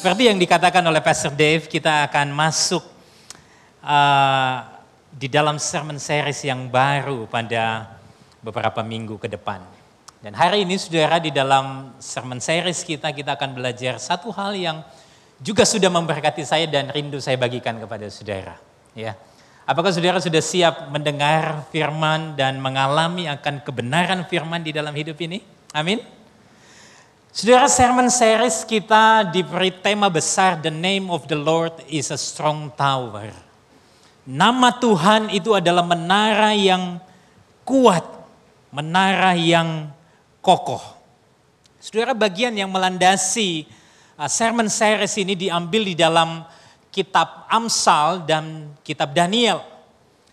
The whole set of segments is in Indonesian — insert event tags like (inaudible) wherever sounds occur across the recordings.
Seperti yang dikatakan oleh Pastor Dave, kita akan masuk uh, di dalam sermon series yang baru pada beberapa minggu ke depan. Dan hari ini saudara di dalam sermon series kita, kita akan belajar satu hal yang juga sudah memberkati saya dan rindu saya bagikan kepada saudara. Ya, Apakah saudara sudah siap mendengar firman dan mengalami akan kebenaran firman di dalam hidup ini? Amin. Saudara, sermon series kita diberi tema besar, The Name of the Lord is a Strong Tower. Nama Tuhan itu adalah menara yang kuat, menara yang kokoh. Saudara, bagian yang melandasi uh, sermon series ini diambil di dalam kitab Amsal dan kitab Daniel.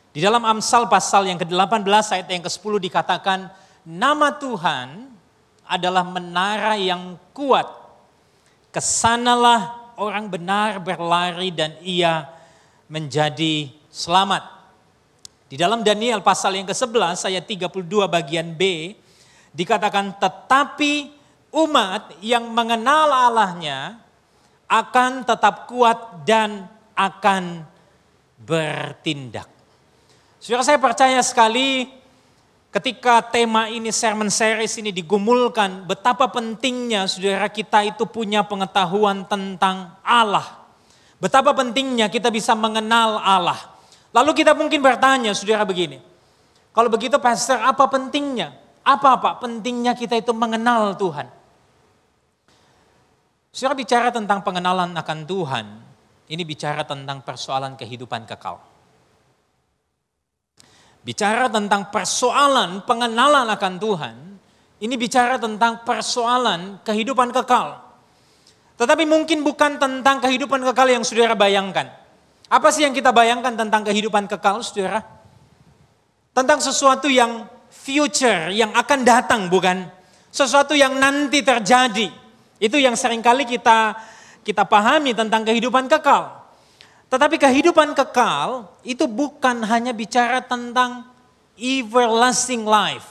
Di dalam Amsal pasal yang ke-18 ayat yang ke-10 dikatakan, nama Tuhan adalah menara yang kuat. Ke sanalah orang benar berlari dan ia menjadi selamat. Di dalam Daniel pasal yang ke-11 ayat 32 bagian B dikatakan tetapi umat yang mengenal Allahnya akan tetap kuat dan akan bertindak. Saudara saya percaya sekali Ketika tema ini, sermon series ini digumulkan, betapa pentingnya saudara kita itu punya pengetahuan tentang Allah. Betapa pentingnya kita bisa mengenal Allah. Lalu kita mungkin bertanya, saudara begini. Kalau begitu pastor, apa pentingnya? Apa apa pentingnya kita itu mengenal Tuhan? Saudara bicara tentang pengenalan akan Tuhan, ini bicara tentang persoalan kehidupan kekal. Bicara tentang persoalan pengenalan akan Tuhan, ini bicara tentang persoalan kehidupan kekal. Tetapi mungkin bukan tentang kehidupan kekal yang saudara bayangkan. Apa sih yang kita bayangkan tentang kehidupan kekal, saudara? Tentang sesuatu yang future, yang akan datang, bukan? Sesuatu yang nanti terjadi. Itu yang sering kali kita kita pahami tentang kehidupan kekal. Tetapi kehidupan kekal itu bukan hanya bicara tentang everlasting life.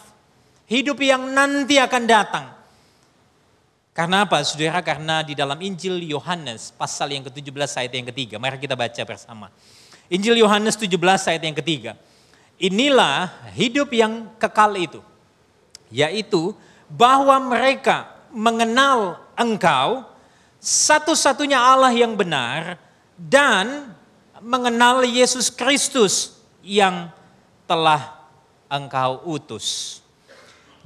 Hidup yang nanti akan datang. Karena apa saudara? Karena di dalam Injil Yohanes pasal yang ke-17 ayat yang ketiga. Mari kita baca bersama. Injil Yohanes 17 ayat yang ketiga. Inilah hidup yang kekal itu. Yaitu bahwa mereka mengenal engkau satu-satunya Allah yang benar dan mengenal Yesus Kristus yang telah engkau utus.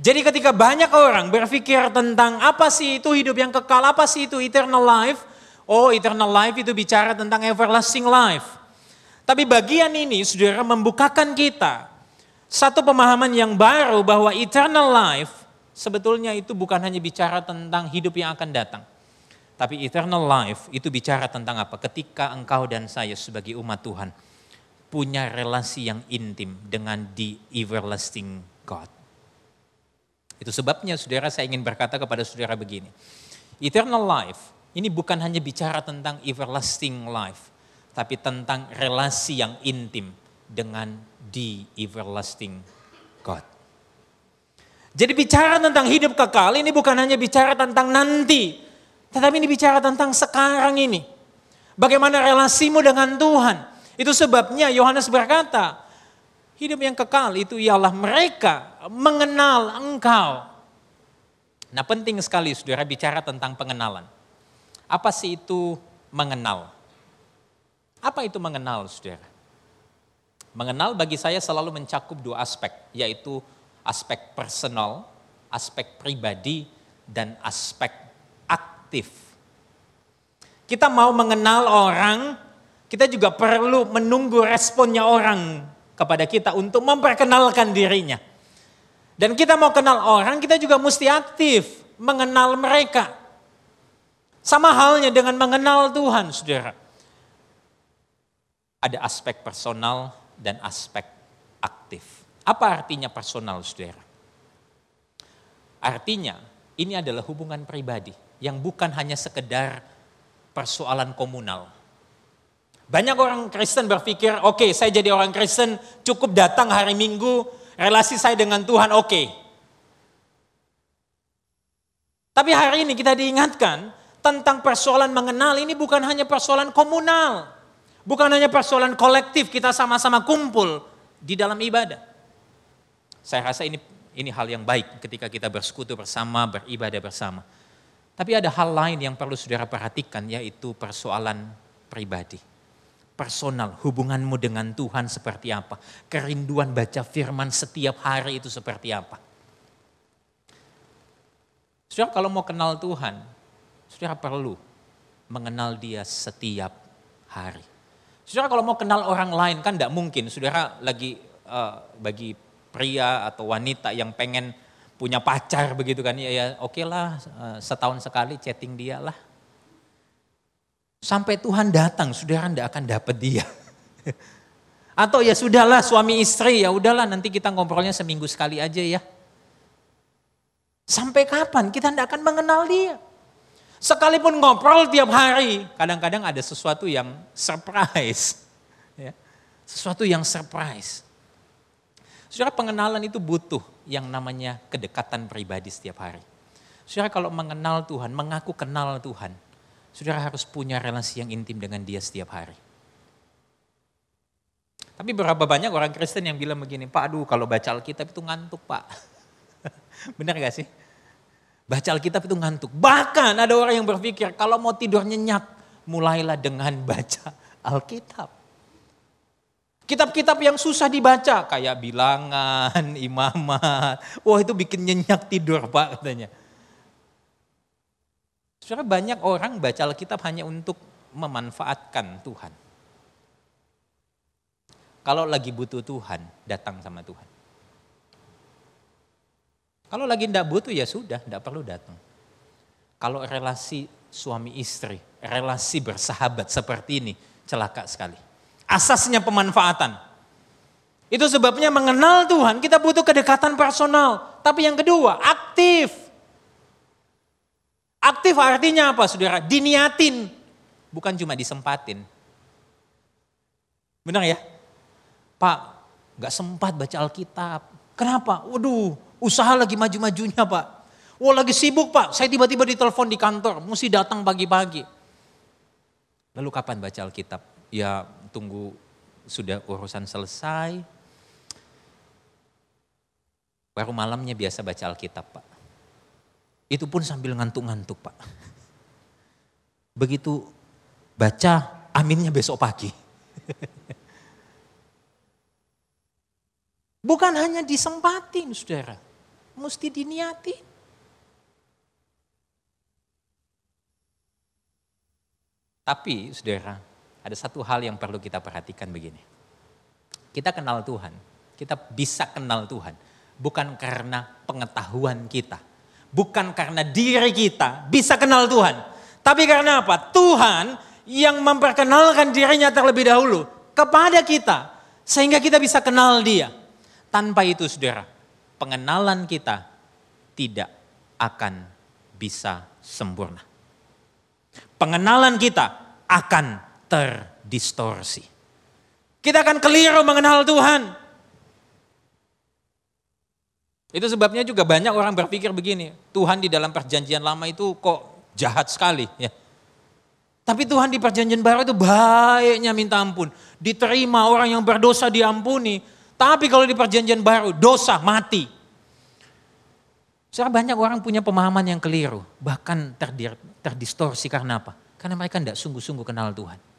Jadi ketika banyak orang berpikir tentang apa sih itu hidup yang kekal, apa sih itu eternal life? Oh eternal life itu bicara tentang everlasting life. Tapi bagian ini saudara membukakan kita satu pemahaman yang baru bahwa eternal life sebetulnya itu bukan hanya bicara tentang hidup yang akan datang. Tapi eternal life itu bicara tentang apa? Ketika engkau dan saya sebagai umat Tuhan punya relasi yang intim dengan the everlasting God. Itu sebabnya saudara saya ingin berkata kepada saudara begini. Eternal life ini bukan hanya bicara tentang everlasting life. Tapi tentang relasi yang intim dengan the everlasting God. Jadi bicara tentang hidup kekal ini bukan hanya bicara tentang nanti tetapi ini bicara tentang sekarang ini. Bagaimana relasimu dengan Tuhan. Itu sebabnya Yohanes berkata, hidup yang kekal itu ialah mereka mengenal engkau. Nah penting sekali saudara bicara tentang pengenalan. Apa sih itu mengenal? Apa itu mengenal saudara? Mengenal bagi saya selalu mencakup dua aspek, yaitu aspek personal, aspek pribadi, dan aspek aktif. Kita mau mengenal orang, kita juga perlu menunggu responnya orang kepada kita untuk memperkenalkan dirinya. Dan kita mau kenal orang, kita juga mesti aktif mengenal mereka. Sama halnya dengan mengenal Tuhan, saudara. Ada aspek personal dan aspek aktif. Apa artinya personal, saudara? Artinya, ini adalah hubungan pribadi yang bukan hanya sekedar persoalan komunal. Banyak orang Kristen berpikir, oke okay, saya jadi orang Kristen cukup datang hari Minggu, relasi saya dengan Tuhan oke. Okay. Tapi hari ini kita diingatkan, tentang persoalan mengenal ini bukan hanya persoalan komunal. Bukan hanya persoalan kolektif kita sama-sama kumpul di dalam ibadah. Saya rasa ini ini hal yang baik ketika kita bersekutu bersama, beribadah bersama. Tapi ada hal lain yang perlu saudara perhatikan yaitu persoalan pribadi. Personal, hubunganmu dengan Tuhan seperti apa. Kerinduan baca firman setiap hari itu seperti apa. Saudara kalau mau kenal Tuhan, saudara perlu mengenal dia setiap hari. Saudara kalau mau kenal orang lain kan tidak mungkin. Saudara lagi uh, bagi pria atau wanita yang pengen punya pacar begitu kan ya, ya oke okay lah uh, setahun sekali chatting dia lah Sampai Tuhan datang, saudara tidak akan dapat dia. (laughs) Atau ya sudahlah suami istri, ya udahlah nanti kita ngobrolnya seminggu sekali aja ya. Sampai kapan kita tidak akan mengenal dia? Sekalipun ngobrol tiap hari, kadang-kadang ada sesuatu yang surprise. Ya. Sesuatu yang surprise. Saudara pengenalan itu butuh yang namanya kedekatan pribadi setiap hari. Saudara kalau mengenal Tuhan, mengaku kenal Tuhan, Saudara harus punya relasi yang intim dengan dia setiap hari. Tapi berapa banyak orang Kristen yang bilang begini, Pak aduh kalau baca Alkitab itu ngantuk Pak. (laughs) Benar gak sih? Baca Alkitab itu ngantuk. Bahkan ada orang yang berpikir kalau mau tidur nyenyak, mulailah dengan baca Alkitab. Kitab-kitab yang susah dibaca, kayak bilangan, (laughs) imamat. Wah itu bikin nyenyak tidur Pak katanya. Saudara banyak orang baca Alkitab hanya untuk memanfaatkan Tuhan. Kalau lagi butuh Tuhan, datang sama Tuhan. Kalau lagi tidak butuh ya sudah, tidak perlu datang. Kalau relasi suami istri, relasi bersahabat seperti ini, celaka sekali. Asasnya pemanfaatan. Itu sebabnya mengenal Tuhan, kita butuh kedekatan personal. Tapi yang kedua, aktif. Aktif artinya apa saudara? Diniatin, bukan cuma disempatin. Benar ya? Pak, gak sempat baca Alkitab. Kenapa? Waduh, usaha lagi maju-majunya pak. Wah lagi sibuk pak, saya tiba-tiba ditelepon di kantor, mesti datang pagi-pagi. Lalu kapan baca Alkitab? Ya tunggu sudah urusan selesai. Baru malamnya biasa baca Alkitab pak. Itu pun sambil ngantuk-ngantuk Pak. Begitu baca, aminnya besok pagi. (laughs) Bukan hanya disempatin saudara, mesti diniati. Tapi saudara, ada satu hal yang perlu kita perhatikan begini. Kita kenal Tuhan, kita bisa kenal Tuhan bukan karena pengetahuan kita, Bukan karena diri kita bisa kenal Tuhan. Tapi karena apa? Tuhan yang memperkenalkan dirinya terlebih dahulu kepada kita. Sehingga kita bisa kenal dia. Tanpa itu saudara, pengenalan kita tidak akan bisa sempurna. Pengenalan kita akan terdistorsi. Kita akan keliru mengenal Tuhan. Itu sebabnya juga banyak orang berpikir begini, Tuhan di dalam perjanjian lama itu kok jahat sekali ya. Tapi Tuhan di perjanjian baru itu baiknya minta ampun. Diterima orang yang berdosa diampuni. Tapi kalau di perjanjian baru dosa mati. Sekarang banyak orang punya pemahaman yang keliru. Bahkan terdistorsi karena apa? Karena mereka tidak sungguh-sungguh kenal Tuhan.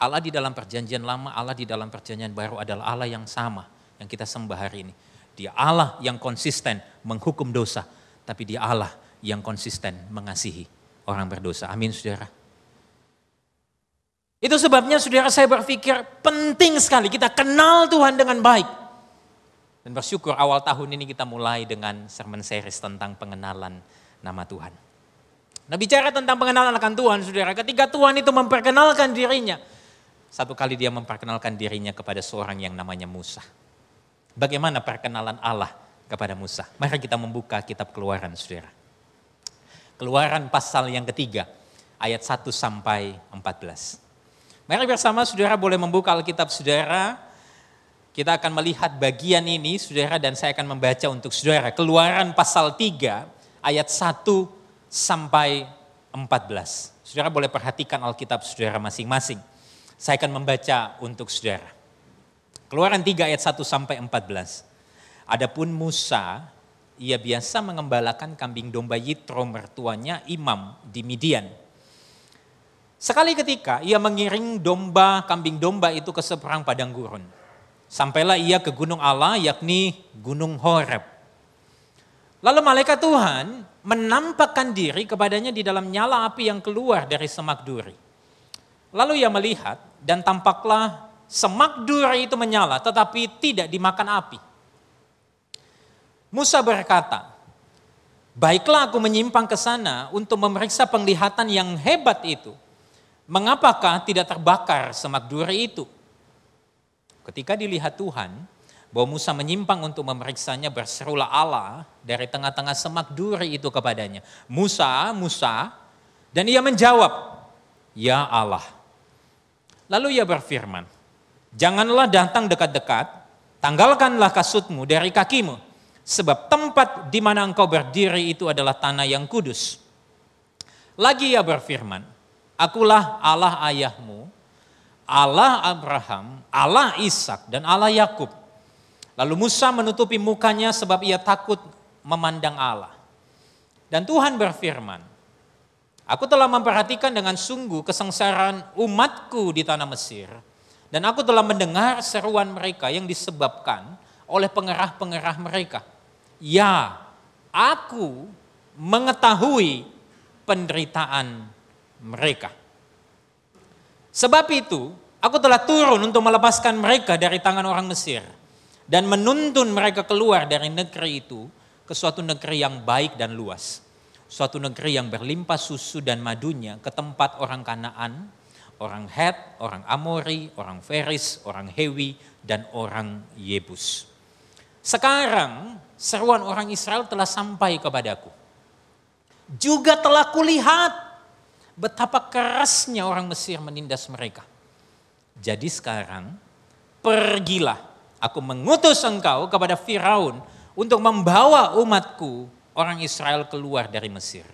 Allah di dalam perjanjian lama, Allah di dalam perjanjian baru adalah Allah yang sama yang kita sembah hari ini. Dia Allah yang konsisten menghukum dosa, tapi dia Allah yang konsisten mengasihi orang berdosa. Amin saudara. Itu sebabnya saudara saya berpikir penting sekali kita kenal Tuhan dengan baik. Dan bersyukur awal tahun ini kita mulai dengan sermon series tentang pengenalan nama Tuhan. Nah bicara tentang pengenalan akan Tuhan saudara, ketika Tuhan itu memperkenalkan dirinya. Satu kali dia memperkenalkan dirinya kepada seorang yang namanya Musa. Bagaimana perkenalan Allah kepada Musa? Mari kita membuka kitab keluaran saudara. Keluaran pasal yang ketiga, ayat 1 sampai 14. Mari bersama saudara boleh membuka Alkitab saudara. Kita akan melihat bagian ini saudara dan saya akan membaca untuk saudara. Keluaran pasal 3 ayat 1 sampai 14. Saudara boleh perhatikan Alkitab saudara masing-masing. Saya akan membaca untuk saudara. Keluaran 3 ayat 1 sampai 14. Adapun Musa, ia biasa mengembalakan kambing domba Yitro mertuanya imam di Midian. Sekali ketika ia mengiring domba, kambing domba itu ke seberang padang gurun. Sampailah ia ke gunung Allah yakni gunung Horeb. Lalu malaikat Tuhan menampakkan diri kepadanya di dalam nyala api yang keluar dari semak duri. Lalu ia melihat dan tampaklah semak duri itu menyala tetapi tidak dimakan api. Musa berkata, Baiklah aku menyimpang ke sana untuk memeriksa penglihatan yang hebat itu. Mengapakah tidak terbakar semak duri itu? Ketika dilihat Tuhan, bahwa Musa menyimpang untuk memeriksanya berserulah Allah dari tengah-tengah semak duri itu kepadanya. Musa, Musa, dan ia menjawab, Ya Allah. Lalu ia berfirman, Janganlah datang dekat-dekat, tanggalkanlah kasutmu dari kakimu, sebab tempat di mana engkau berdiri itu adalah tanah yang kudus. Lagi ia berfirman, Akulah Allah ayahmu, Allah Abraham, Allah Ishak dan Allah Yakub. Lalu Musa menutupi mukanya sebab ia takut memandang Allah. Dan Tuhan berfirman, Aku telah memperhatikan dengan sungguh kesengsaraan umatku di tanah Mesir. Dan aku telah mendengar seruan mereka yang disebabkan oleh pengerah-pengerah mereka. Ya, aku mengetahui penderitaan mereka. Sebab itu, aku telah turun untuk melepaskan mereka dari tangan orang Mesir dan menuntun mereka keluar dari negeri itu ke suatu negeri yang baik dan luas. Suatu negeri yang berlimpah susu dan madunya ke tempat orang Kanaan, orang Het, orang Amori, orang Feris, orang Hewi, dan orang Yebus. Sekarang seruan orang Israel telah sampai kepadaku. Juga telah kulihat betapa kerasnya orang Mesir menindas mereka. Jadi sekarang pergilah Aku mengutus engkau kepada Firaun untuk membawa umatku orang Israel keluar dari Mesir.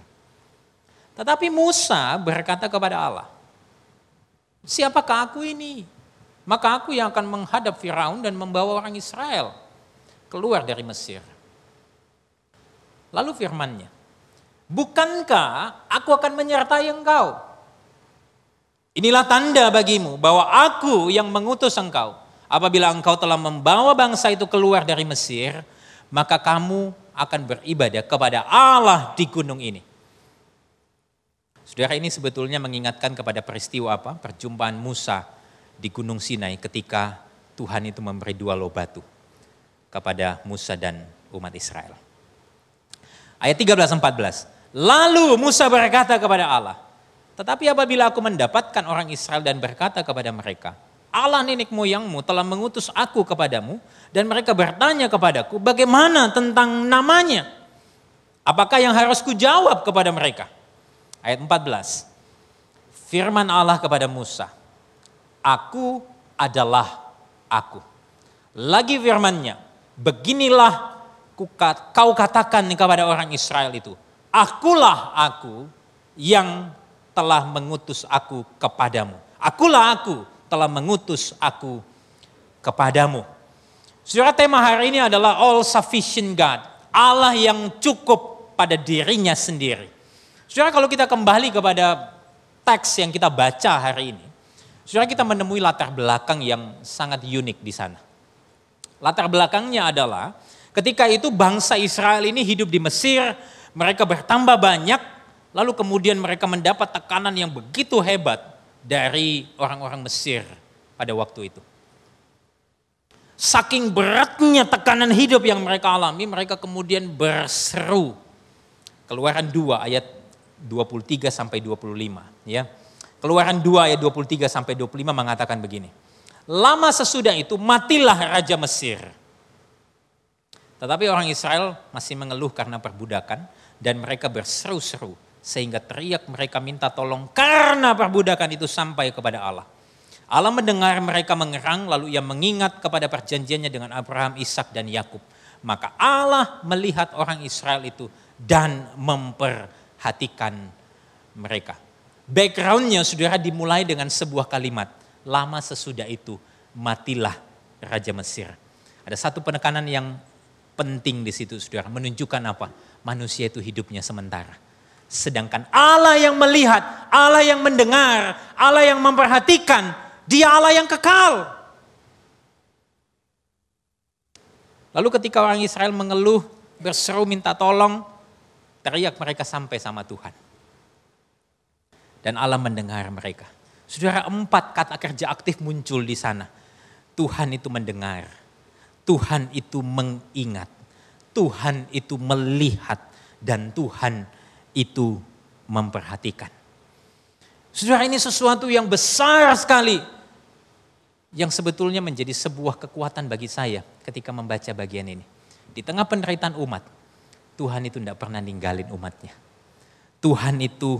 Tetapi Musa berkata kepada Allah, siapakah aku ini? Maka aku yang akan menghadap Firaun dan membawa orang Israel keluar dari Mesir. Lalu firmannya, bukankah aku akan menyertai engkau? Inilah tanda bagimu bahwa aku yang mengutus engkau Apabila engkau telah membawa bangsa itu keluar dari Mesir, maka kamu akan beribadah kepada Allah di gunung ini. Saudara ini sebetulnya mengingatkan kepada peristiwa apa? Perjumpaan Musa di Gunung Sinai ketika Tuhan itu memberi dua loh batu kepada Musa dan umat Israel. Ayat 13-14. Lalu Musa berkata kepada Allah, tetapi apabila aku mendapatkan orang Israel dan berkata kepada mereka, Allah nenek moyangmu telah mengutus aku kepadamu dan mereka bertanya kepadaku bagaimana tentang namanya. Apakah yang harus kujawab kepada mereka? Ayat 14. Firman Allah kepada Musa, Aku adalah aku. Lagi firmannya, beginilah kau katakan kepada orang Israel itu, Akulah aku yang telah mengutus aku kepadamu. Akulah aku telah mengutus aku kepadamu. Saudara tema hari ini adalah all sufficient God. Allah yang cukup pada dirinya sendiri. Saudara kalau kita kembali kepada teks yang kita baca hari ini. Saudara kita menemui latar belakang yang sangat unik di sana. Latar belakangnya adalah ketika itu bangsa Israel ini hidup di Mesir, mereka bertambah banyak, lalu kemudian mereka mendapat tekanan yang begitu hebat dari orang-orang Mesir pada waktu itu. Saking beratnya tekanan hidup yang mereka alami, mereka kemudian berseru. Keluaran 2 ayat 23 sampai 25 ya. Keluaran 2 ayat 23 sampai 25 mengatakan begini. Lama sesudah itu matilah raja Mesir. Tetapi orang Israel masih mengeluh karena perbudakan dan mereka berseru-seru sehingga teriak mereka minta tolong karena perbudakan itu sampai kepada Allah. Allah mendengar mereka mengerang lalu ia mengingat kepada perjanjiannya dengan Abraham, Ishak dan Yakub. Maka Allah melihat orang Israel itu dan memperhatikan mereka. Backgroundnya saudara dimulai dengan sebuah kalimat. Lama sesudah itu matilah Raja Mesir. Ada satu penekanan yang penting di situ saudara. Menunjukkan apa? Manusia itu hidupnya sementara. Sedangkan Allah yang melihat, Allah yang mendengar, Allah yang memperhatikan, dia Allah yang kekal. Lalu ketika orang Israel mengeluh, berseru minta tolong, teriak mereka sampai sama Tuhan dan Allah mendengar mereka. Saudara, empat kata kerja aktif muncul di sana. Tuhan itu mendengar, Tuhan itu mengingat, Tuhan itu melihat, dan Tuhan itu memperhatikan. Saudara, ini sesuatu yang besar sekali yang sebetulnya menjadi sebuah kekuatan bagi saya ketika membaca bagian ini. Di tengah penderitaan umat, Tuhan itu tidak pernah ninggalin umatnya. Tuhan itu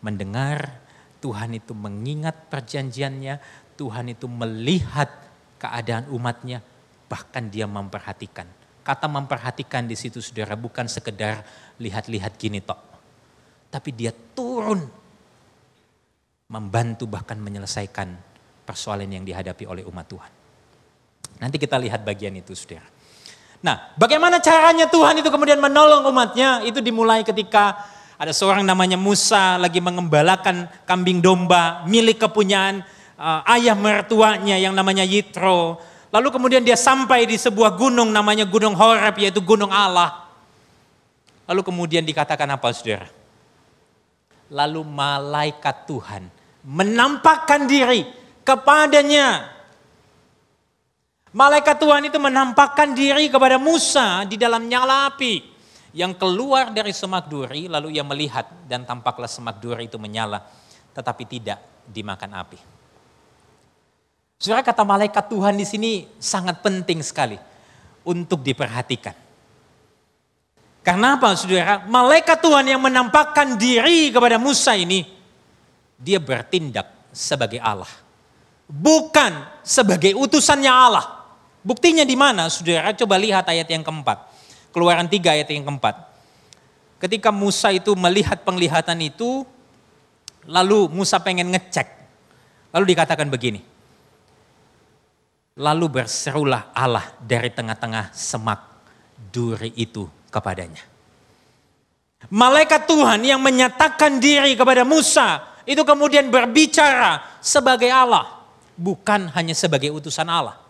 mendengar, Tuhan itu mengingat perjanjiannya, Tuhan itu melihat keadaan umatnya, bahkan dia memperhatikan. Kata memperhatikan di situ saudara bukan sekedar lihat-lihat gini tok. Tapi dia turun membantu bahkan menyelesaikan persoalan yang dihadapi oleh umat Tuhan. Nanti kita lihat bagian itu saudara. Nah bagaimana caranya Tuhan itu kemudian menolong umatnya itu dimulai ketika ada seorang namanya Musa lagi mengembalakan kambing domba milik kepunyaan uh, ayah mertuanya yang namanya Yitro. Lalu kemudian dia sampai di sebuah gunung namanya Gunung Horeb yaitu Gunung Allah. Lalu kemudian dikatakan apa saudara? Lalu malaikat Tuhan menampakkan diri kepadanya. Malaikat Tuhan itu menampakkan diri kepada Musa di dalam nyala api yang keluar dari semak duri lalu ia melihat dan tampaklah semak duri itu menyala tetapi tidak dimakan api. Saudara kata malaikat Tuhan di sini sangat penting sekali untuk diperhatikan. Karena apa saudara? Malaikat Tuhan yang menampakkan diri kepada Musa ini, dia bertindak sebagai Allah. Bukan sebagai utusannya Allah. Buktinya di mana saudara? Coba lihat ayat yang keempat. Keluaran 3 ayat yang keempat. Ketika Musa itu melihat penglihatan itu, lalu Musa pengen ngecek. Lalu dikatakan begini. Lalu berserulah Allah dari tengah-tengah semak duri itu kepadanya. Malaikat Tuhan yang menyatakan diri kepada Musa itu kemudian berbicara sebagai Allah, bukan hanya sebagai utusan Allah.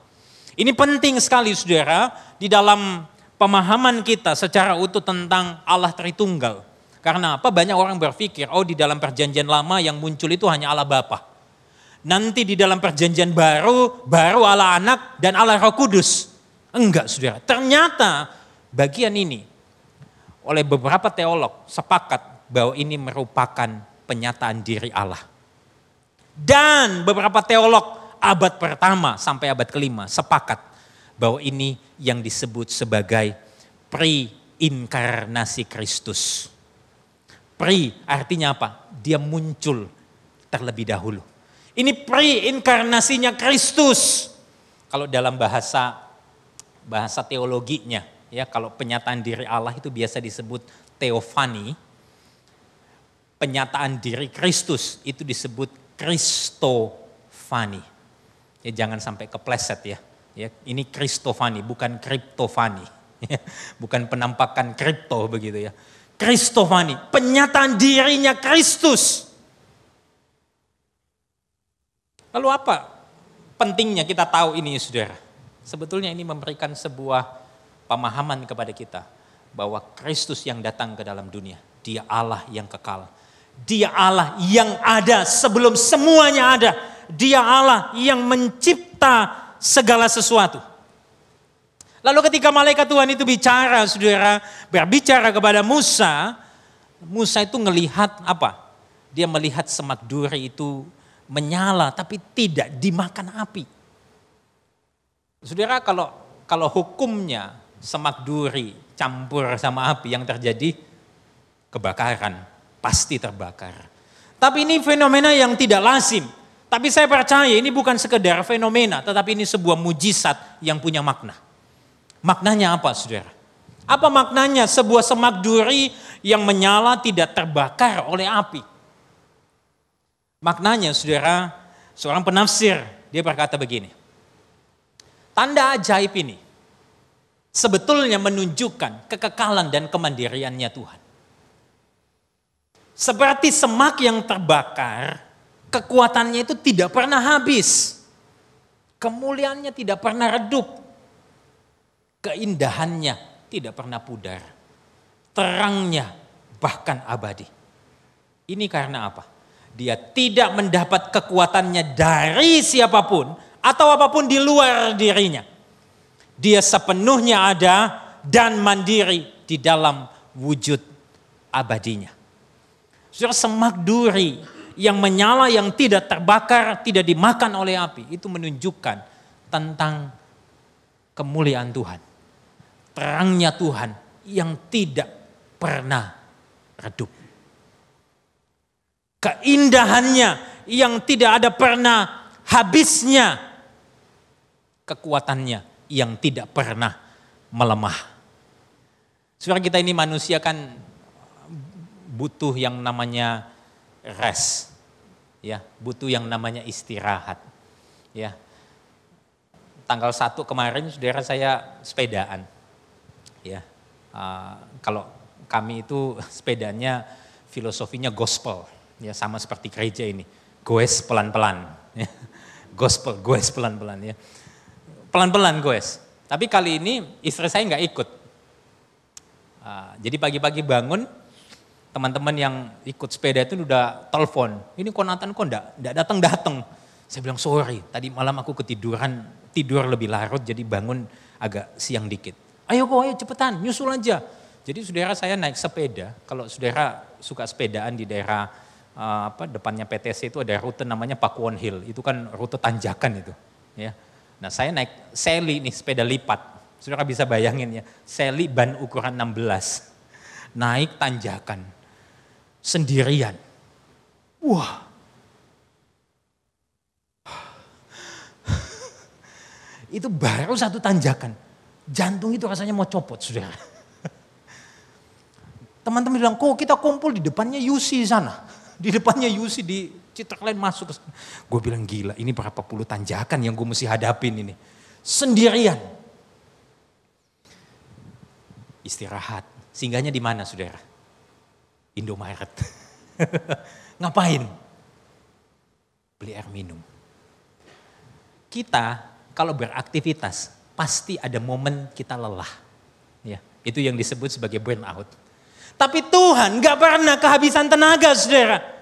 Ini penting sekali saudara di dalam pemahaman kita secara utuh tentang Allah Tritunggal. Karena apa? Banyak orang berpikir, oh di dalam perjanjian lama yang muncul itu hanya Allah Bapa. Nanti di dalam perjanjian baru, baru Allah Anak dan Allah Roh Kudus. Enggak saudara, ternyata bagian ini oleh beberapa teolog sepakat bahwa ini merupakan penyataan diri Allah. Dan beberapa teolog abad pertama sampai abad kelima sepakat bahwa ini yang disebut sebagai pre-inkarnasi Kristus. Pre artinya apa? Dia muncul terlebih dahulu. Ini pre-inkarnasinya Kristus. Kalau dalam bahasa bahasa teologinya, ya kalau penyataan diri Allah itu biasa disebut teofani. Penyataan diri Kristus itu disebut Kristofani. Ya jangan sampai kepleset ya. Ya, ini Kristofani, bukan kriptofani. bukan penampakan kripto begitu ya. Kristofani, penyataan dirinya Kristus. Lalu apa pentingnya kita tahu ini saudara? Sebetulnya ini memberikan sebuah pemahaman kepada kita bahwa Kristus yang datang ke dalam dunia, dia Allah yang kekal. Dia Allah yang ada sebelum semuanya ada. Dia Allah yang mencipta segala sesuatu. Lalu ketika malaikat Tuhan itu bicara, saudara, berbicara kepada Musa, Musa itu melihat apa? Dia melihat semak duri itu menyala tapi tidak dimakan api. Saudara kalau kalau hukumnya semak duri campur sama api yang terjadi kebakaran, pasti terbakar. Tapi ini fenomena yang tidak lazim. Tapi saya percaya ini bukan sekedar fenomena, tetapi ini sebuah mujizat yang punya makna. Maknanya apa saudara? Apa maknanya sebuah semak duri yang menyala tidak terbakar oleh api? Maknanya saudara, seorang penafsir, dia berkata begini. Tanda ajaib ini sebetulnya menunjukkan kekekalan dan kemandiriannya Tuhan. Seperti semak yang terbakar, kekuatannya itu tidak pernah habis. Kemuliaannya tidak pernah redup. Keindahannya tidak pernah pudar. Terangnya bahkan abadi. Ini karena apa? Dia tidak mendapat kekuatannya dari siapa pun atau apa pun di luar dirinya. Dia sepenuhnya ada dan mandiri di dalam wujud abadinya. Saudara semak duri yang menyala yang tidak terbakar, tidak dimakan oleh api. Itu menunjukkan tentang kemuliaan Tuhan. Terangnya Tuhan yang tidak pernah redup. Keindahannya yang tidak ada pernah habisnya. Kekuatannya yang tidak pernah melemah. Saudara kita ini manusia kan butuh yang namanya rest. Ya, butuh yang namanya istirahat. Ya. Tanggal 1 kemarin saudara saya sepedaan. Ya. Uh, kalau kami itu sepedanya filosofinya gospel. Ya, sama seperti gereja ini. Goes pelan-pelan. Ya. Gospel, goes pelan-pelan ya. Pelan-pelan goes. Tapi kali ini istri saya nggak ikut. Uh, jadi pagi-pagi bangun, teman-teman yang ikut sepeda itu udah telepon, ini konatan kok enggak, enggak datang-datang. Saya bilang sorry, tadi malam aku ketiduran, tidur lebih larut jadi bangun agak siang dikit. Ayo kok, ayo cepetan, nyusul aja. Jadi saudara saya naik sepeda, kalau saudara suka sepedaan di daerah uh, apa depannya PTC itu ada rute namanya Pakuwon Hill, itu kan rute tanjakan itu. ya. Nah saya naik seli nih sepeda lipat, saudara bisa bayangin ya, seli ban ukuran 16, naik tanjakan sendirian. Wah. Itu baru satu tanjakan. Jantung itu rasanya mau copot, saudara. Teman-teman bilang, kok kita kumpul di depannya Yusi sana. Di depannya Yusi di Citra lain masuk. Gue bilang gila, ini berapa puluh tanjakan yang gue mesti hadapin ini. Sendirian. Istirahat. Singgahnya di mana saudara? Indomaret. (laughs) Ngapain? Beli air minum. Kita kalau beraktivitas pasti ada momen kita lelah. Ya, itu yang disebut sebagai burnout. Tapi Tuhan gak pernah kehabisan tenaga saudara.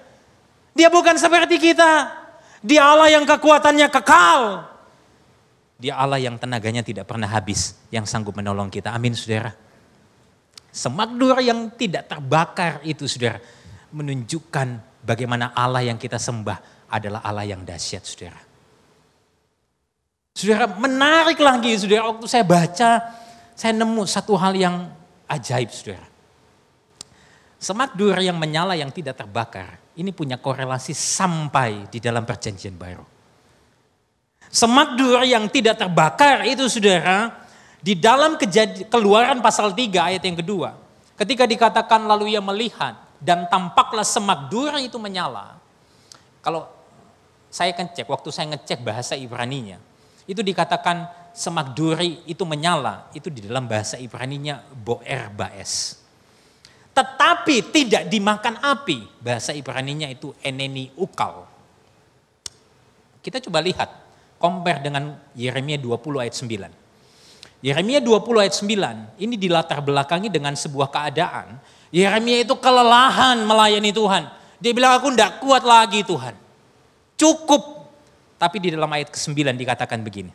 Dia bukan seperti kita. Dia Allah yang kekuatannya kekal. Dia Allah yang tenaganya tidak pernah habis. Yang sanggup menolong kita. Amin saudara. Semak dura yang tidak terbakar itu saudara. Menunjukkan bagaimana Allah yang kita sembah adalah Allah yang dahsyat saudara. Saudara menarik lagi saudara waktu saya baca saya nemu satu hal yang ajaib saudara. Semak dura yang menyala yang tidak terbakar ini punya korelasi sampai di dalam perjanjian baru. Semak dura yang tidak terbakar itu saudara di dalam keluaran pasal 3 ayat yang kedua, ketika dikatakan lalu ia melihat dan tampaklah semak duri itu menyala. Kalau saya ngecek, waktu saya ngecek bahasa Ibraninya, itu dikatakan semak duri itu menyala, itu di dalam bahasa Ibraninya boer baes. Tetapi tidak dimakan api, bahasa Ibraninya itu eneni ukal. Kita coba lihat, compare dengan Yeremia 20 ayat 9. Yeremia 20 ayat 9, ini dilatar belakangi dengan sebuah keadaan. Yeremia itu kelelahan melayani Tuhan. Dia bilang aku tidak kuat lagi Tuhan. Cukup. Tapi di dalam ayat ke-9 dikatakan begini.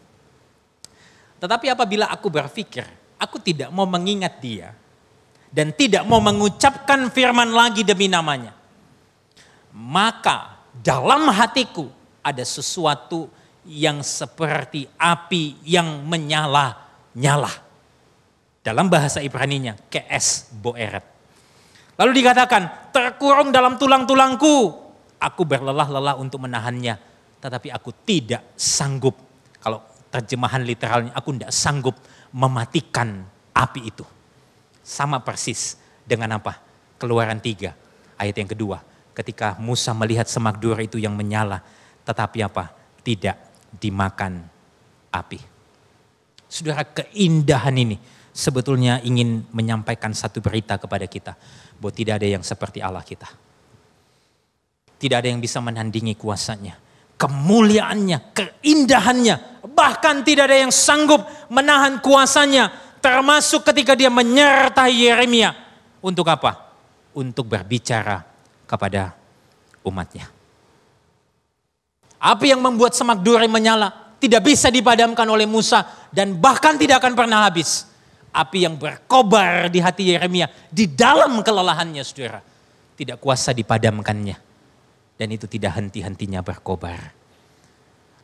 Tetapi apabila aku berpikir, aku tidak mau mengingat dia. Dan tidak mau mengucapkan firman lagi demi namanya. Maka dalam hatiku ada sesuatu yang seperti api yang menyala nyala. Dalam bahasa Ibraninya, kes boeret. Lalu dikatakan, terkurung dalam tulang-tulangku. Aku berlelah-lelah untuk menahannya. Tetapi aku tidak sanggup. Kalau terjemahan literalnya, aku tidak sanggup mematikan api itu. Sama persis dengan apa? Keluaran tiga, ayat yang kedua. ketika Musa melihat semak duri itu yang menyala, tetapi apa? Tidak dimakan api. Saudara, keindahan ini sebetulnya ingin menyampaikan satu berita kepada kita, bahwa tidak ada yang seperti Allah kita. Tidak ada yang bisa menandingi kuasanya, kemuliaannya, keindahannya, bahkan tidak ada yang sanggup menahan kuasanya, termasuk ketika dia menyertai Yeremia. Untuk apa? Untuk berbicara kepada umatnya. Api yang membuat semak duri menyala tidak bisa dipadamkan oleh Musa dan bahkan tidak akan pernah habis. Api yang berkobar di hati Yeremia di dalam kelelahannya saudara. Tidak kuasa dipadamkannya. Dan itu tidak henti-hentinya berkobar.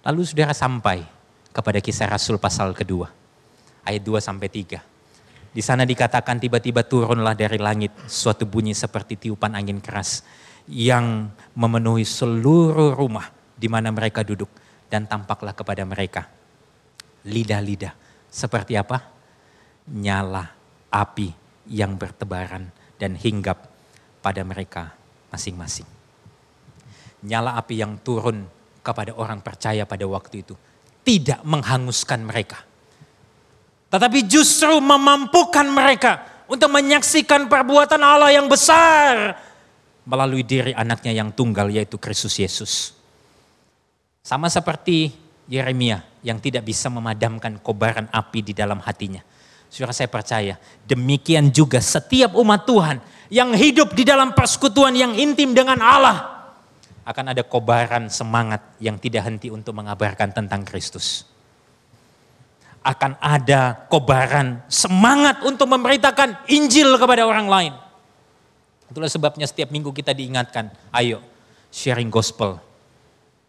Lalu saudara sampai kepada kisah Rasul pasal kedua. Ayat 2 sampai 3. Di sana dikatakan tiba-tiba turunlah dari langit suatu bunyi seperti tiupan angin keras yang memenuhi seluruh rumah di mana mereka duduk dan tampaklah kepada mereka lidah-lidah seperti apa? Nyala api yang bertebaran dan hinggap pada mereka masing-masing. Nyala api yang turun kepada orang percaya pada waktu itu tidak menghanguskan mereka. Tetapi justru memampukan mereka untuk menyaksikan perbuatan Allah yang besar melalui diri anaknya yang tunggal yaitu Kristus Yesus. Sama seperti Yeremia yang tidak bisa memadamkan kobaran api di dalam hatinya. Saudara saya percaya, demikian juga setiap umat Tuhan yang hidup di dalam persekutuan yang intim dengan Allah akan ada kobaran semangat yang tidak henti untuk mengabarkan tentang Kristus. Akan ada kobaran semangat untuk memberitakan Injil kepada orang lain. Itulah sebabnya setiap minggu kita diingatkan, ayo sharing gospel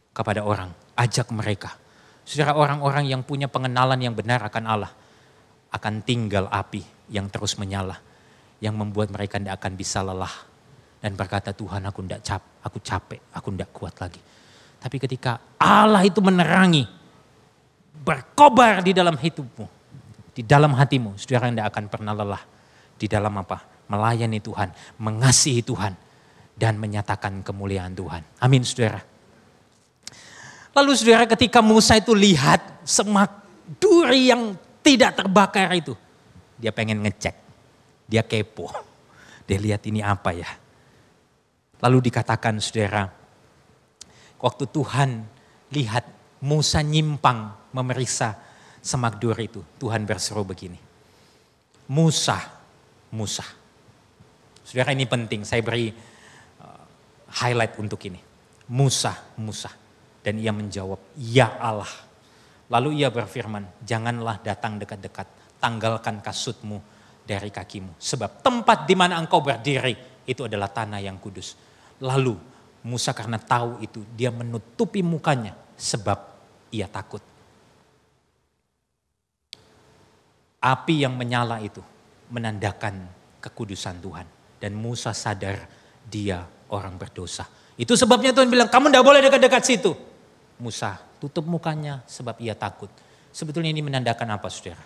kepada orang. Ajak mereka. Saudara orang-orang yang punya pengenalan yang benar akan Allah. Akan tinggal api yang terus menyala. Yang membuat mereka tidak akan bisa lelah. Dan berkata Tuhan aku tidak cap, aku capek, aku tidak kuat lagi. Tapi ketika Allah itu menerangi, berkobar di dalam hidupmu, di dalam hatimu, saudara tidak akan pernah lelah. Di dalam apa? Melayani Tuhan, mengasihi Tuhan, dan menyatakan kemuliaan Tuhan. Amin saudara. Lalu saudara ketika Musa itu lihat semak duri yang tidak terbakar itu. Dia pengen ngecek. Dia kepo. Dia lihat ini apa ya. Lalu dikatakan saudara. Waktu Tuhan lihat Musa nyimpang memeriksa semak duri itu. Tuhan berseru begini. Musa, Musa. Saudara ini penting, saya beri uh, highlight untuk ini. Musa, Musa. Dan ia menjawab, ya Allah. Lalu ia berfirman, janganlah datang dekat-dekat, tanggalkan kasutmu dari kakimu. Sebab tempat di mana engkau berdiri itu adalah tanah yang kudus. Lalu Musa karena tahu itu, dia menutupi mukanya sebab ia takut. Api yang menyala itu menandakan kekudusan Tuhan. Dan Musa sadar dia orang berdosa. Itu sebabnya Tuhan bilang, kamu tidak boleh dekat-dekat situ. Musa tutup mukanya sebab ia takut. Sebetulnya ini menandakan apa saudara?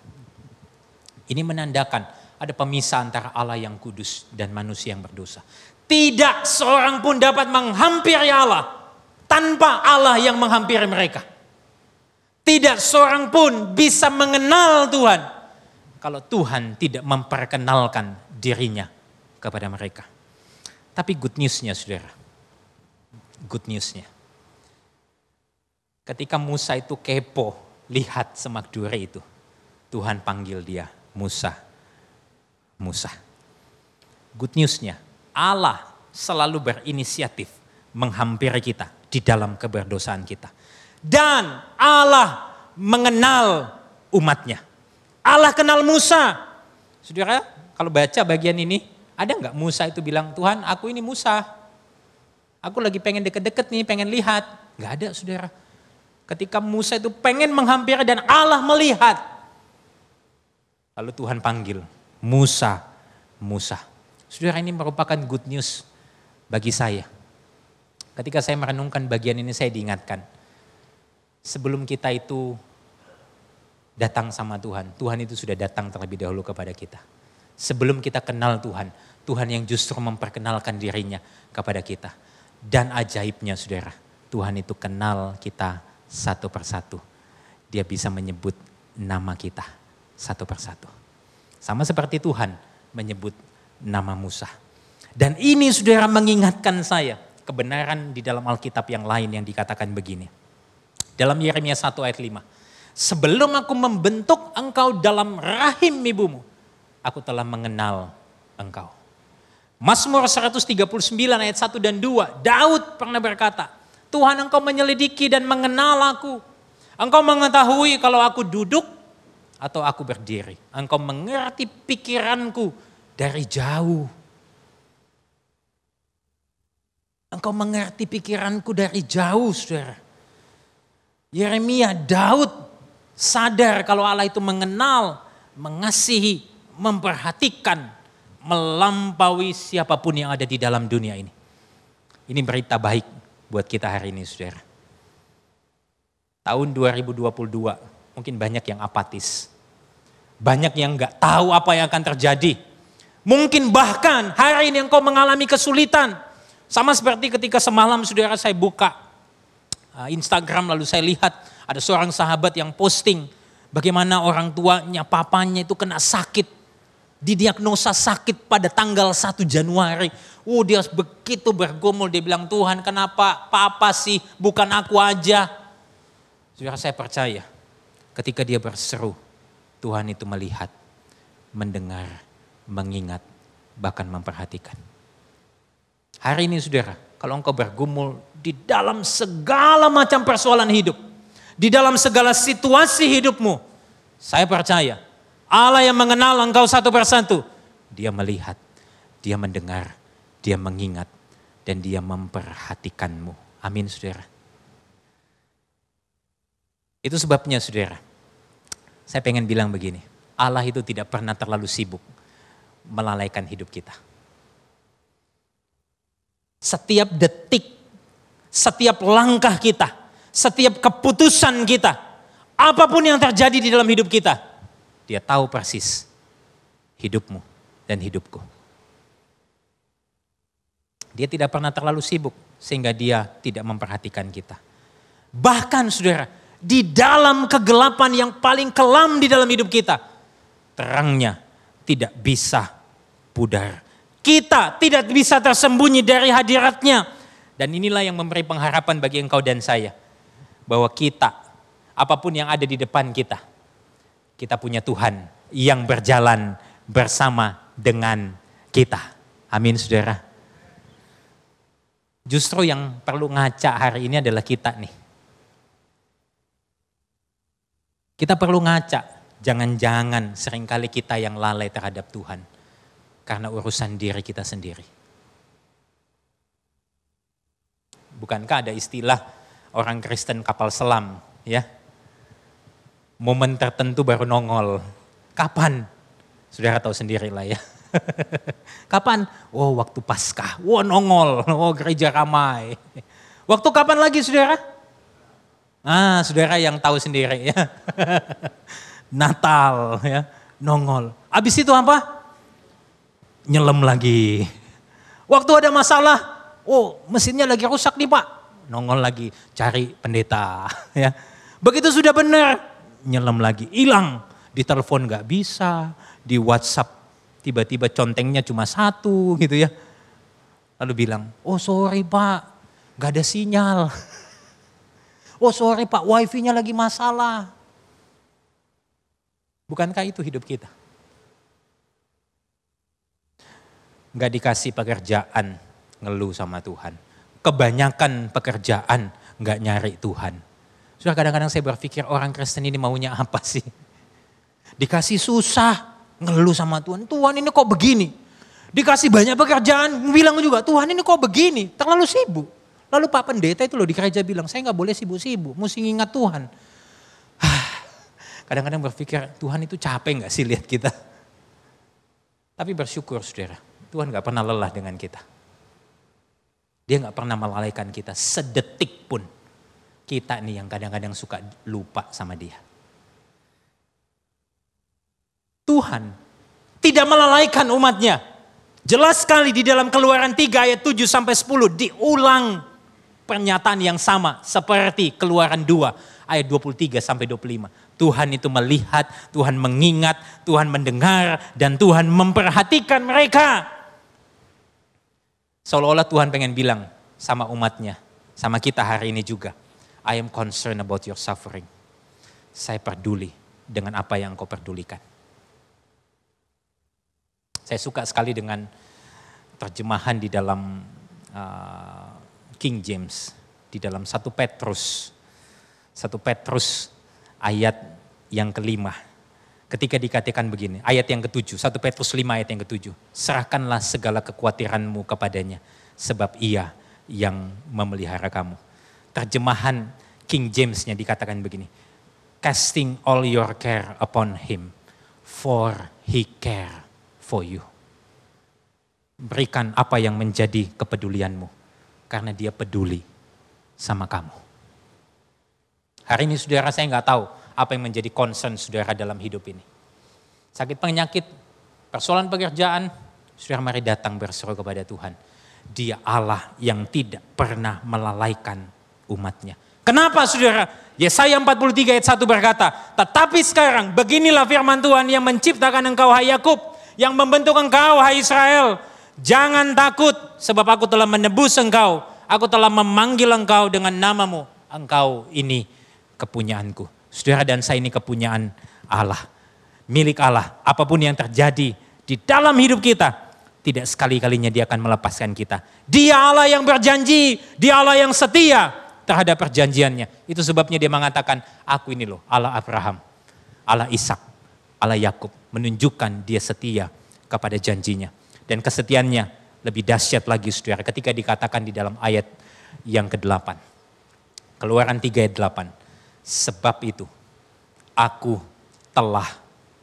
Ini menandakan ada pemisah antara Allah yang kudus dan manusia yang berdosa. Tidak seorang pun dapat menghampiri Allah tanpa Allah yang menghampiri mereka. Tidak seorang pun bisa mengenal Tuhan kalau Tuhan tidak memperkenalkan dirinya kepada mereka. Tapi good newsnya saudara, good newsnya Ketika Musa itu kepo, lihat semak duri itu. Tuhan panggil dia, Musa. Musa. Good newsnya, Allah selalu berinisiatif menghampiri kita di dalam keberdosaan kita. Dan Allah mengenal umatnya. Allah kenal Musa. Saudara, kalau baca bagian ini, ada nggak Musa itu bilang, Tuhan aku ini Musa. Aku lagi pengen deket-deket nih, pengen lihat. Nggak ada saudara. Ketika Musa itu pengen menghampiri dan Allah melihat. Lalu Tuhan panggil, Musa, Musa. Saudara ini merupakan good news bagi saya. Ketika saya merenungkan bagian ini saya diingatkan. Sebelum kita itu datang sama Tuhan, Tuhan itu sudah datang terlebih dahulu kepada kita. Sebelum kita kenal Tuhan, Tuhan yang justru memperkenalkan dirinya kepada kita. Dan ajaibnya saudara, Tuhan itu kenal kita satu persatu. Dia bisa menyebut nama kita satu persatu. Sama seperti Tuhan menyebut nama Musa. Dan ini saudara mengingatkan saya kebenaran di dalam Alkitab yang lain yang dikatakan begini. Dalam Yeremia 1 ayat 5. Sebelum aku membentuk engkau dalam rahim ibumu, aku telah mengenal engkau. Mazmur 139 ayat 1 dan 2, Daud pernah berkata, Tuhan engkau menyelidiki dan mengenal aku. Engkau mengetahui kalau aku duduk atau aku berdiri. Engkau mengerti pikiranku dari jauh. Engkau mengerti pikiranku dari jauh, saudara. Yeremia, Daud sadar kalau Allah itu mengenal, mengasihi, memperhatikan, melampaui siapa pun yang ada di dalam dunia ini. Ini berita baik buat kita hari ini saudara. Tahun 2022 mungkin banyak yang apatis. Banyak yang nggak tahu apa yang akan terjadi. Mungkin bahkan hari ini engkau mengalami kesulitan. Sama seperti ketika semalam saudara saya buka uh, Instagram lalu saya lihat ada seorang sahabat yang posting bagaimana orang tuanya, papanya itu kena sakit. Didiagnosa sakit pada tanggal 1 Januari. Oh dia begitu bergumul, dia bilang Tuhan kenapa papa sih bukan aku aja. Saudara saya percaya ketika dia berseru Tuhan itu melihat, mendengar, mengingat, bahkan memperhatikan. Hari ini saudara, kalau engkau bergumul di dalam segala macam persoalan hidup, di dalam segala situasi hidupmu. Saya percaya Allah yang mengenal engkau satu persatu. Dia melihat, dia mendengar, dia mengingat, dan dia memperhatikanmu. Amin saudara. Itu sebabnya saudara, saya pengen bilang begini. Allah itu tidak pernah terlalu sibuk melalaikan hidup kita. Setiap detik, setiap langkah kita, setiap keputusan kita, apa pun yang terjadi di dalam hidup kita, dia tahu persis hidupmu dan hidupku. Dia tidak pernah terlalu sibuk sehingga dia tidak memperhatikan kita. Bahkan saudara, di dalam kegelapan yang paling kelam di dalam hidup kita, terangnya tidak bisa pudar. Kita tidak bisa tersembunyi dari hadiratnya. Dan inilah yang memberi pengharapan bagi engkau dan saya bahwa kita, apa pun yang ada di depan kita, kita punya Tuhan yang berjalan bersama dengan kita. Amin saudara. Justru yang perlu ngaca hari ini adalah kita nih. Kita perlu ngaca, jangan-jangan sering kali kita yang lalai terhadap Tuhan. Karena urusan diri kita sendiri. Bukankah ada istilah orang Kristen kapal selam, ya. Momen tertentu baru nongol. Kapan? Saudara tahu sendiri lah ya. (laughs) kapan? Oh waktu Paskah. Wah oh, nongol. Oh gereja ramai. Waktu kapan lagi saudara? Ah saudara yang tahu sendiri ya. (laughs) Natal ya. Nongol. Habis itu apa? Nyelam lagi. Waktu ada masalah. Oh mesinnya lagi rusak nih pak nongol lagi cari pendeta (laughs) ya. Begitu sudah benar nyelam lagi, hilang. Di telepon nggak bisa, di WhatsApp tiba-tiba contengnya cuma satu gitu ya. Lalu bilang, oh sorry pak, nggak ada sinyal. (laughs) Oh sorry pak, wifi-nya lagi masalah. Bukankah itu hidup kita? Nggak dikasih pekerjaan, ngeluh sama Tuhan kebanyakan pekerjaan nggak nyari Tuhan. Sudah kadang-kadang saya berpikir orang Kristen ini maunya apa sih? Dikasih susah, ngeluh sama Tuhan. Tuhan ini kok begini? Dikasih banyak pekerjaan, bilang juga Tuhan ini kok begini? Terlalu sibuk. Lalu Pak Pendeta itu loh di gereja bilang, saya nggak boleh sibuk-sibuk, mesti ingat Tuhan. Kadang-kadang berpikir Tuhan itu capek nggak sih lihat kita? Tapi bersyukur saudara, Tuhan nggak pernah lelah dengan kita. Dia nggak pernah melalaikan kita sedetik pun. Kita nih yang kadang-kadang suka lupa sama dia. Tuhan tidak melalaikan umatnya. Jelas sekali di dalam keluaran 3 ayat 7 sampai 10 diulang pernyataan yang sama seperti keluaran 2 ayat 23 sampai 25. Tuhan itu melihat, Tuhan mengingat, Tuhan mendengar, dan Tuhan memperhatikan mereka. Seolah-olah Tuhan pengen bilang sama umatnya, sama kita hari ini juga. I am concerned about your suffering. Saya peduli dengan apa yang kau pedulikan. Saya suka sekali dengan terjemahan di dalam uh, King James, di dalam satu Petrus, satu Petrus ayat yang kelima. Ketika dikatakan begini, ayat yang ketujuh, satu Petrus lima ayat yang ketujuh. Serahkanlah segala kekhawatiranmu kepadanya, sebab ia yang memelihara kamu. Terjemahan King James-nya dikatakan begini, casting all your care upon him, for he care for you. Berikan apa yang menjadi kepedulianmu, karena dia peduli sama kamu. Hari ini saudara saya nggak tahu apa yang menjadi concern saudara dalam hidup ini. Sakit penyakit, persoalan pekerjaan, saudara mari datang berseru kepada Tuhan. Dia Allah yang tidak pernah melalaikan umatnya. Kenapa saudara? Yesaya 43 ayat 1 berkata, Tetapi sekarang beginilah firman Tuhan yang menciptakan engkau hai Yakub, yang membentuk engkau hai Israel. Jangan takut sebab aku telah menebus engkau. Aku telah memanggil engkau dengan namamu. Engkau ini kepunyaanku. Saudara dan saya ini kepunyaan Allah. Milik Allah. Apa pun yang terjadi di dalam hidup kita. Tidak sekali-kalinya dia akan melepaskan kita. Dia Allah yang berjanji. Dia Allah yang setia terhadap perjanjiannya. Itu sebabnya dia mengatakan, aku ini loh Allah Abraham. Allah Ishak, Allah Yakub menunjukkan dia setia kepada janjinya. Dan kesetiaannya lebih dahsyat lagi saudara ketika dikatakan di dalam ayat yang ke-8. Keluaran 3 ayat 8. Sebab itu aku telah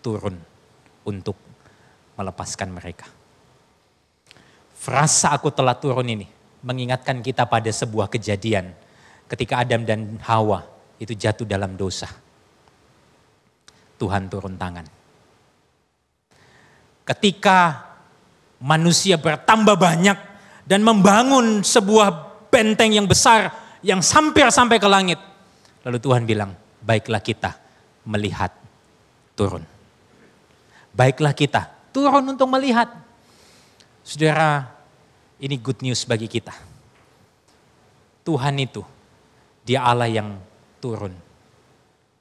turun untuk melepaskan mereka. Frasa aku telah turun ini mengingatkan kita pada sebuah kejadian ketika Adam dan Hawa itu jatuh dalam dosa. Tuhan turun tangan. Ketika manusia bertambah banyak dan membangun sebuah benteng yang besar yang hampir sampai ke langit. Lalu Tuhan bilang, baiklah kita melihat turun. Baiklah kita turun untuk melihat. Saudara, ini good news bagi kita. Tuhan itu, dia Allah yang turun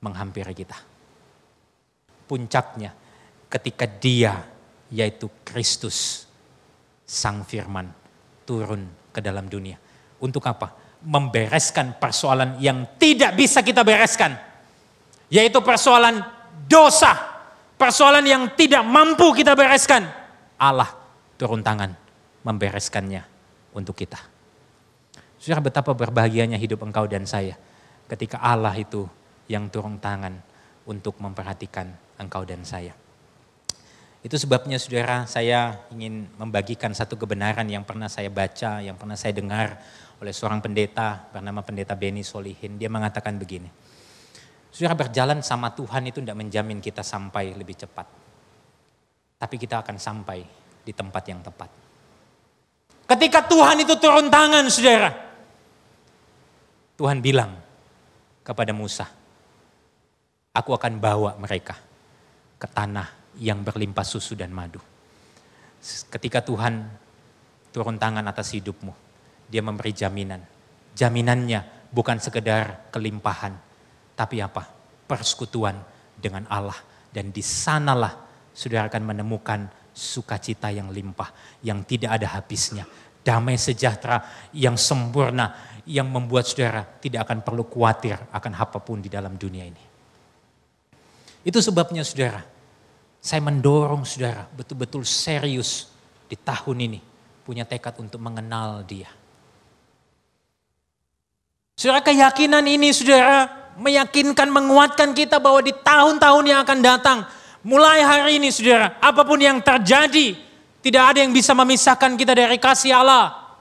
menghampiri kita. Puncaknya ketika dia yaitu Kristus Sang Firman turun ke dalam dunia. Untuk apa? Membereskan persoalan yang tidak bisa kita bereskan. Yaitu persoalan dosa. Persoalan yang tidak mampu kita bereskan. Allah turun tangan membereskannya untuk kita. Sudah betapa berbahagianya hidup engkau dan saya ketika Allah itu yang turun tangan untuk memperhatikan engkau dan saya. Itu sebabnya saudara saya ingin membagikan satu kebenaran yang pernah saya baca, yang pernah saya dengar oleh seorang pendeta bernama pendeta Beni Solihin. Dia mengatakan begini, saudara berjalan sama Tuhan itu tidak menjamin kita sampai lebih cepat. Tapi kita akan sampai di tempat yang tepat. Ketika Tuhan itu turun tangan saudara, Tuhan bilang kepada Musa, aku akan bawa mereka ke tanah yang berlimpah susu dan madu. Ketika Tuhan turun tangan atas hidupmu, dia memberi jaminan. Jaminannya bukan sekedar kelimpahan, tapi apa? Persekutuan dengan Allah. Dan di sanalah saudara akan menemukan sukacita yang limpah, yang tidak ada habisnya. Damai sejahtera yang sempurna, yang membuat saudara tidak akan perlu khawatir akan apa pun di dalam dunia ini. Itu sebabnya saudara, saya mendorong saudara betul-betul serius di tahun ini punya tekad untuk mengenal dia. Saudara keyakinan ini saudara meyakinkan menguatkan kita bahwa di tahun-tahun yang akan datang mulai hari ini saudara apa pun yang terjadi tidak ada yang bisa memisahkan kita dari kasih Allah.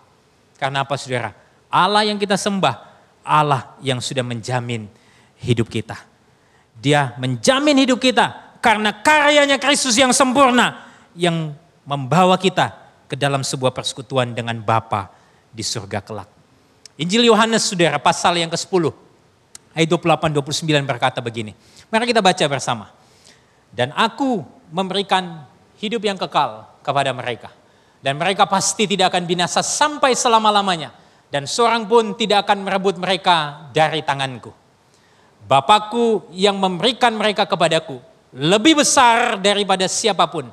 Karena apa saudara? Allah yang kita sembah Allah yang sudah menjamin hidup kita. Dia menjamin hidup kita karena karyanya Kristus yang sempurna yang membawa kita ke dalam sebuah persekutuan dengan Bapa di surga kelak. Injil Yohanes saudara pasal yang ke-10 ayat 28 29 berkata begini. Mari kita baca bersama. Dan aku memberikan hidup yang kekal kepada mereka. Dan mereka pasti tidak akan binasa sampai selama-lamanya. Dan seorang pun tidak akan merebut mereka dari tanganku. Bapakku yang memberikan mereka kepadaku lebih besar daripada siapa pun.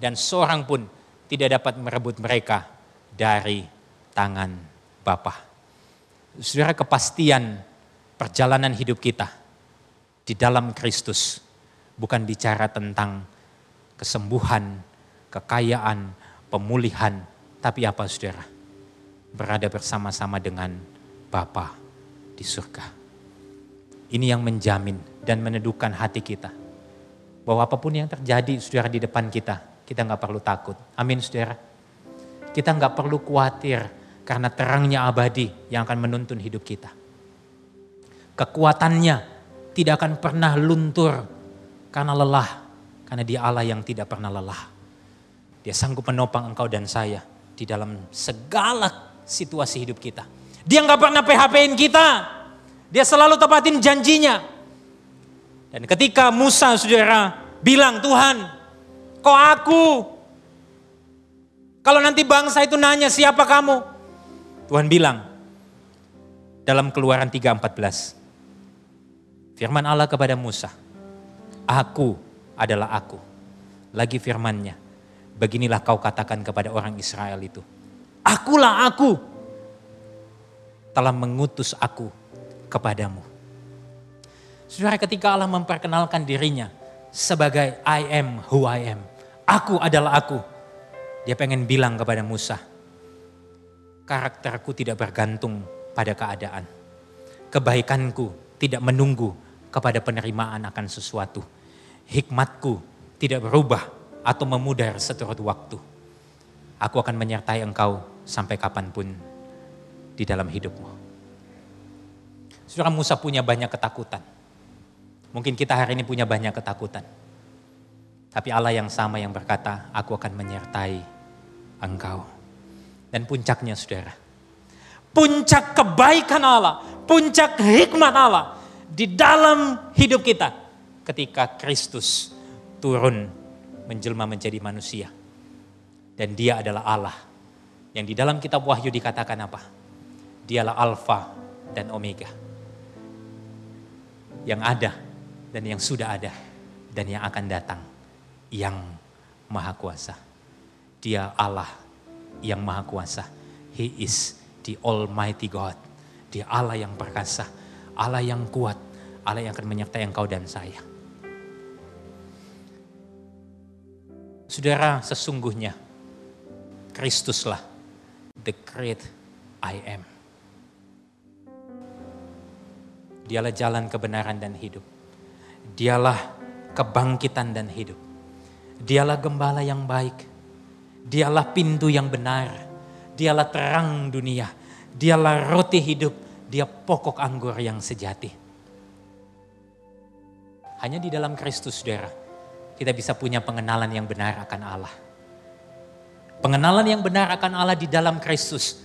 Dan seorang pun tidak dapat merebut mereka dari tangan Bapa. Saudara kepastian perjalanan hidup kita di dalam Kristus bukan bicara tentang kesembuhan, kekayaan, pemulihan, tapi apa saudara? Berada bersama-sama dengan Bapa di surga. Ini yang menjamin dan meneduhkan hati kita. Bahwa apa pun yang terjadi saudara di depan kita, kita nggak perlu takut. Amin saudara. Kita nggak perlu khawatir karena terangnya abadi yang akan menuntun hidup kita. Kekuatannya tidak akan pernah luntur karena lelah. Karena dia Allah yang tidak pernah lelah. Dia sanggup menopang engkau dan saya di dalam segala situasi hidup kita. Dia nggak pernah PHP-in kita. Dia selalu tepatin janjinya. Dan ketika Musa saudara bilang Tuhan Kok aku? Kalau nanti bangsa itu nanya siapa kamu? Tuhan bilang dalam keluaran 3.14. Firman Allah kepada Musa. Aku adalah aku. Lagi firmannya. Beginilah kau katakan kepada orang Israel itu. Akulah aku. Telah mengutus aku kepadamu. Saudara ketika Allah memperkenalkan dirinya sebagai I am who I am Aku adalah aku. Dia pengen bilang kepada Musa, karakterku tidak bergantung pada keadaan. Kebaikanku tidak menunggu kepada penerimaan akan sesuatu. Hikmatku tidak berubah atau memudar seturut waktu. Aku akan menyertai engkau sampai kapan pun di dalam hidupmu. Saudara Musa punya banyak ketakutan. Mungkin kita hari ini punya banyak ketakutan. Tapi Allah yang sama yang berkata, aku akan menyertai engkau. Dan puncaknya saudara, puncak kebaikan Allah, puncak hikmat Allah di dalam hidup kita ketika Kristus turun menjelma menjadi manusia. Dan dia adalah Allah yang di dalam kitab Wahyu dikatakan apa? Dialah Alfa dan Omega. Yang ada dan yang sudah ada dan yang akan datang yang maha kuasa. Dia Allah yang maha kuasa. He is the almighty God. Dia Allah yang perkasa, Allah yang kuat, Allah yang akan menyertai engkau dan saya. Saudara, sesungguhnya Kristuslah the great I am. Dialah jalan kebenaran dan hidup. Dialah kebangkitan dan hidup. Dialah gembala yang baik. Dialah pintu yang benar. Dialah terang dunia. Dialah roti hidup. Dia pokok anggur yang sejati. Hanya di dalam Kristus, saudara, kita bisa punya pengenalan yang benar akan Allah. Pengenalan yang benar akan Allah di dalam Kristus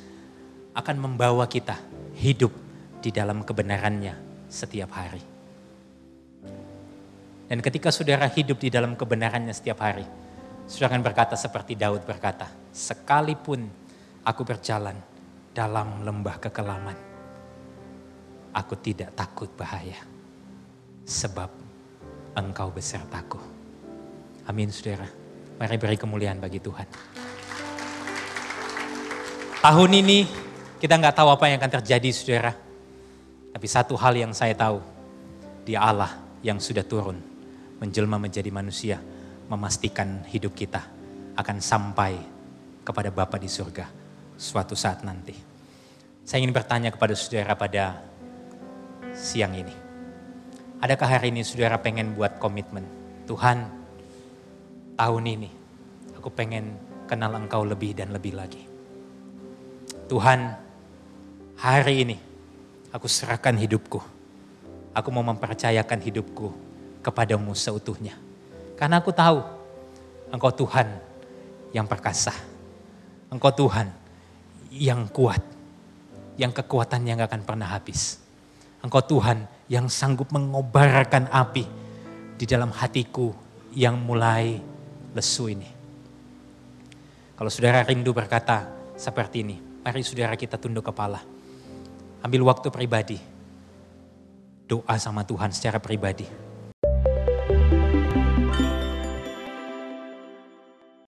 akan membawa kita hidup di dalam kebenarannya setiap hari. Dan ketika saudara hidup di dalam kebenarannya setiap hari, saudara akan berkata seperti Daud berkata, sekalipun aku berjalan dalam lembah kekelaman, aku tidak takut bahaya, sebab engkau besertaku. Amin saudara. Mari beri kemuliaan bagi Tuhan. Tahun ini kita nggak tahu apa yang akan terjadi saudara. Tapi satu hal yang saya tahu, dia Allah yang sudah turun menjelma menjadi manusia, memastikan hidup kita akan sampai kepada Bapa di surga suatu saat nanti. Saya ingin bertanya kepada saudara pada siang ini. Adakah hari ini saudara pengen buat komitmen? Tuhan, tahun ini aku pengen kenal engkau lebih dan lebih lagi. Tuhan, hari ini aku serahkan hidupku. Aku mau mempercayakan hidupku kepadamu seutuhnya. Karena aku tahu engkau Tuhan yang perkasa. Engkau Tuhan yang kuat, yang kekuatannya nggak akan pernah habis. Engkau Tuhan yang sanggup mengobarkan api di dalam hatiku yang mulai lesu ini. Kalau saudara rindu berkata seperti ini, mari saudara kita tunduk kepala. Ambil waktu pribadi. Doa sama Tuhan secara pribadi